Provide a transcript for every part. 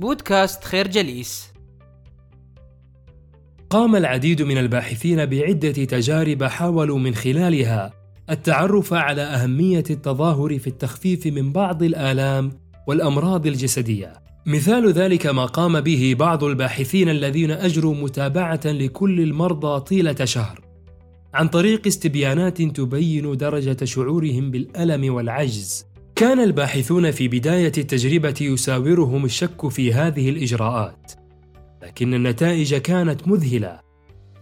بودكاست خير جليس قام العديد من الباحثين بعدة تجارب حاولوا من خلالها التعرف على أهمية التظاهر في التخفيف من بعض الآلام والأمراض الجسدية. مثال ذلك ما قام به بعض الباحثين الذين أجروا متابعة لكل المرضى طيلة شهر عن طريق استبيانات تبين درجة شعورهم بالألم والعجز. كان الباحثون في بداية التجربة يساورهم الشك في هذه الإجراءات، لكن النتائج كانت مذهلة،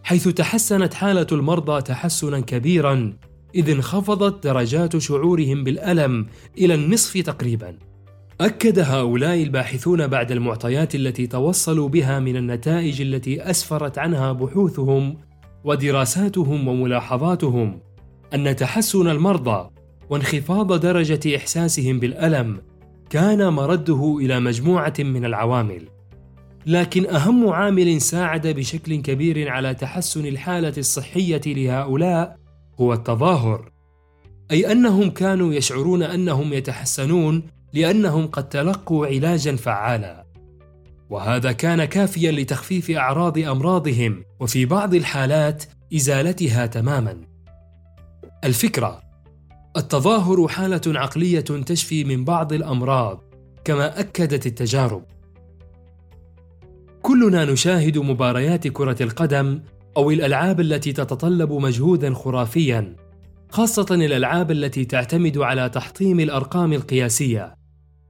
حيث تحسنت حالة المرضى تحسنا كبيرا، إذ انخفضت درجات شعورهم بالألم إلى النصف تقريبا. أكد هؤلاء الباحثون بعد المعطيات التي توصلوا بها من النتائج التي أسفرت عنها بحوثهم ودراساتهم وملاحظاتهم أن تحسن المرضى وانخفاض درجة إحساسهم بالألم كان مرده إلى مجموعة من العوامل. لكن أهم عامل ساعد بشكل كبير على تحسن الحالة الصحية لهؤلاء هو التظاهر. أي أنهم كانوا يشعرون أنهم يتحسنون لأنهم قد تلقوا علاجا فعالا. وهذا كان كافيا لتخفيف أعراض أمراضهم وفي بعض الحالات إزالتها تماما. الفكرة التظاهر حالة عقلية تشفي من بعض الأمراض كما أكدت التجارب. كلنا نشاهد مباريات كرة القدم أو الألعاب التي تتطلب مجهودا خرافيا، خاصة الألعاب التي تعتمد على تحطيم الأرقام القياسية.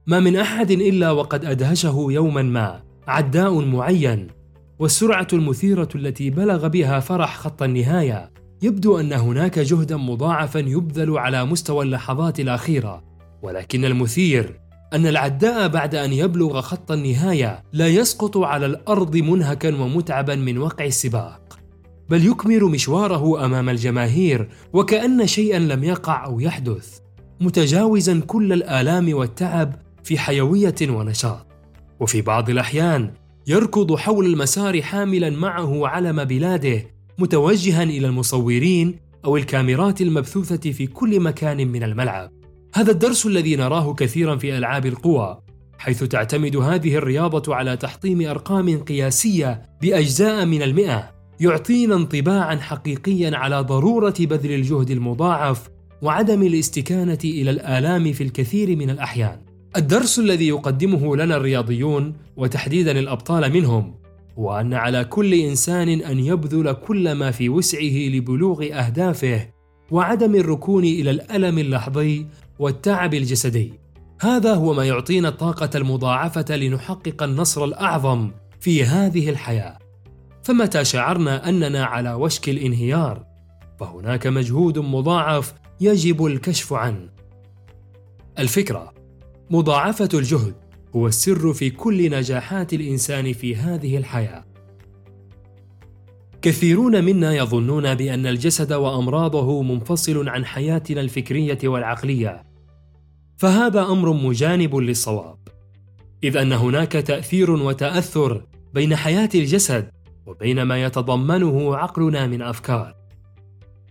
ما من أحد إلا وقد أدهشه يوما ما عداء معين، والسرعة المثيرة التي بلغ بها فرح خط النهاية يبدو أن هناك جهدا مضاعفا يبذل على مستوى اللحظات الأخيرة ولكن المثير أن العداء بعد أن يبلغ خط النهاية لا يسقط على الأرض منهكا ومتعبا من وقع السباق. بل يكمل مشواره أمام الجماهير وكأن شيئا لم يقع أو يحدث متجاوزا كل الآلام والتعب في حيوية ونشاط. وفي بعض الأحيان يركض حول المسار حاملا معه علم بلاده متوجها إلى المصورين أو الكاميرات المبثوثة في كل مكان من الملعب. هذا الدرس الذي نراه كثيرا في ألعاب القوى حيث تعتمد هذه الرياضة على تحطيم أرقام قياسية بأجزاء من المئة يعطينا انطباعا حقيقيا على ضرورة بذل الجهد المضاعف وعدم الاستكانة إلى الآلام في الكثير من الأحيان. الدرس الذي يقدمه لنا الرياضيون وتحديدا الأبطال منهم وأن على كل إنسان أن يبذل كل ما في وسعه لبلوغ أهدافه وعدم الركون إلى الألم اللحظي والتعب الجسدي. هذا هو ما يعطينا الطاقة المضاعفة لنحقق النصر الأعظم في هذه الحياة. فمتى شعرنا أننا على وشك الانهيار؟ فهناك مجهود مضاعف يجب الكشف عنه. الفكرة مضاعفة الجهد. هو السر في كل نجاحات الإنسان في هذه الحياة. كثيرون منا يظنون بأن الجسد وأمراضه منفصل عن حياتنا الفكرية والعقلية. فهذا أمر مجانب للصواب. إذ أن هناك تأثير وتأثر بين حياة الجسد وبين ما يتضمنه عقلنا من أفكار.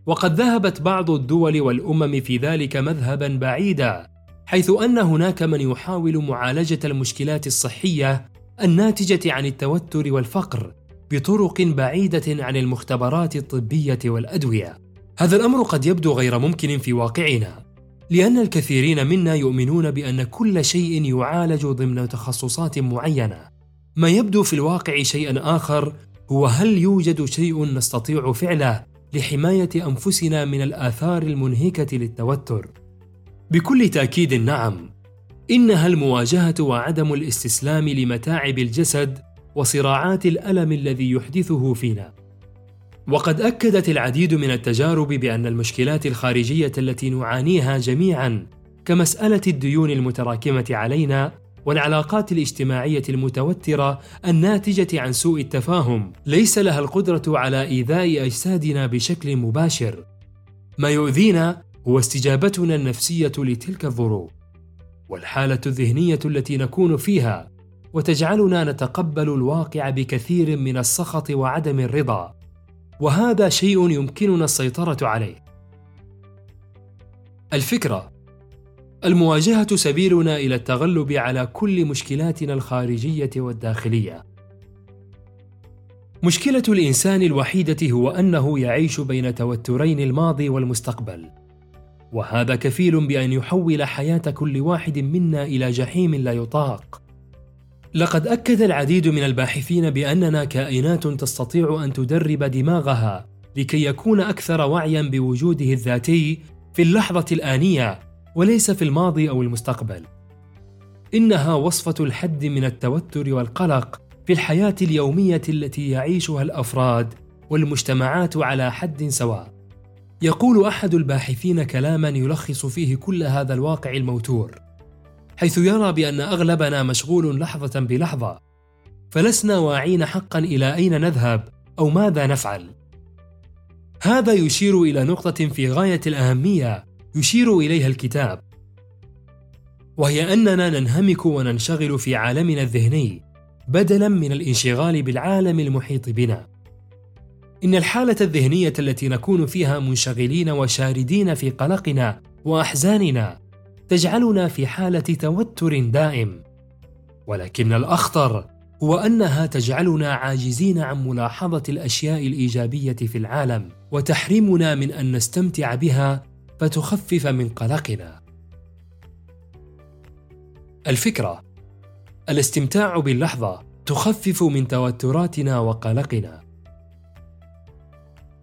وقد ذهبت بعض الدول والأمم في ذلك مذهبا بعيدا حيث أن هناك من يحاول معالجة المشكلات الصحية الناتجة عن التوتر والفقر بطرق بعيدة عن المختبرات الطبية والأدوية. هذا الأمر قد يبدو غير ممكن في واقعنا لأن الكثيرين منا يؤمنون بأن كل شيء يعالج ضمن تخصصات معينة. ما يبدو في الواقع شيئا آخر هو هل يوجد شيء نستطيع فعله لحماية أنفسنا من الآثار المنهكة للتوتر. بكل تأكيد نعم. إنها المواجهة وعدم الاستسلام لمتاعب الجسد وصراعات الألم الذي يحدثه فينا. وقد أكدت العديد من التجارب بأن المشكلات الخارجية التي نعانيها جميعا كمسألة الديون المتراكمة علينا والعلاقات الاجتماعية المتوترة الناتجة عن سوء التفاهم. ليس لها القدرة على إيذاء أجسادنا بشكل مباشر. ما يؤذينا هو استجابتنا النفسية لتلك الظروف والحالة الذهنية التي نكون فيها وتجعلنا نتقبل الواقع بكثير من السخط وعدم الرضا وهذا شيء يمكننا السيطرة عليه الفكرة المواجهة سبيلنا إلى التغلب على كل مشكلاتنا الخارجية والداخلية. مشكلة الإنسان الوحيدة هو أنه يعيش بين توترين الماضي والمستقبل. وهذا كفيل بأن يحول حياة كل واحد منا إلى جحيم لا يطاق. لقد أكد العديد من الباحثين بأننا كائنات تستطيع أن تدرب دماغها لكي يكون أكثر وعيا بوجوده الذاتي في اللحظة الآنية وليس في الماضي أو المستقبل. إنها وصفة الحد من التوتر والقلق في الحياة اليومية التي يعيشها الأفراد والمجتمعات على حد سواء. يقول أحد الباحثين كلاما يلخص فيه كل هذا الواقع الموتور. حيث يرى بأن أغلبنا مشغول لحظة بلحظة، فلسنا واعين حقا إلى أين نذهب أو ماذا نفعل. هذا يشير إلى نقطة في غاية الأهمية يشير إليها الكتاب، وهي أننا ننهمك وننشغل في عالمنا الذهني بدلا من الانشغال بالعالم المحيط بنا. إن الحالة الذهنية التي نكون فيها منشغلين وشاردين في قلقنا وأحزاننا تجعلنا في حالة توتر دائم ولكن الأخطر هو أنها تجعلنا عاجزين عن ملاحظة الأشياء الإيجابية في العالم وتحرمنا من أن نستمتع بها فتخفف من قلقنا. الفكرة الاستمتاع باللحظة تخفف من توتراتنا وقلقنا.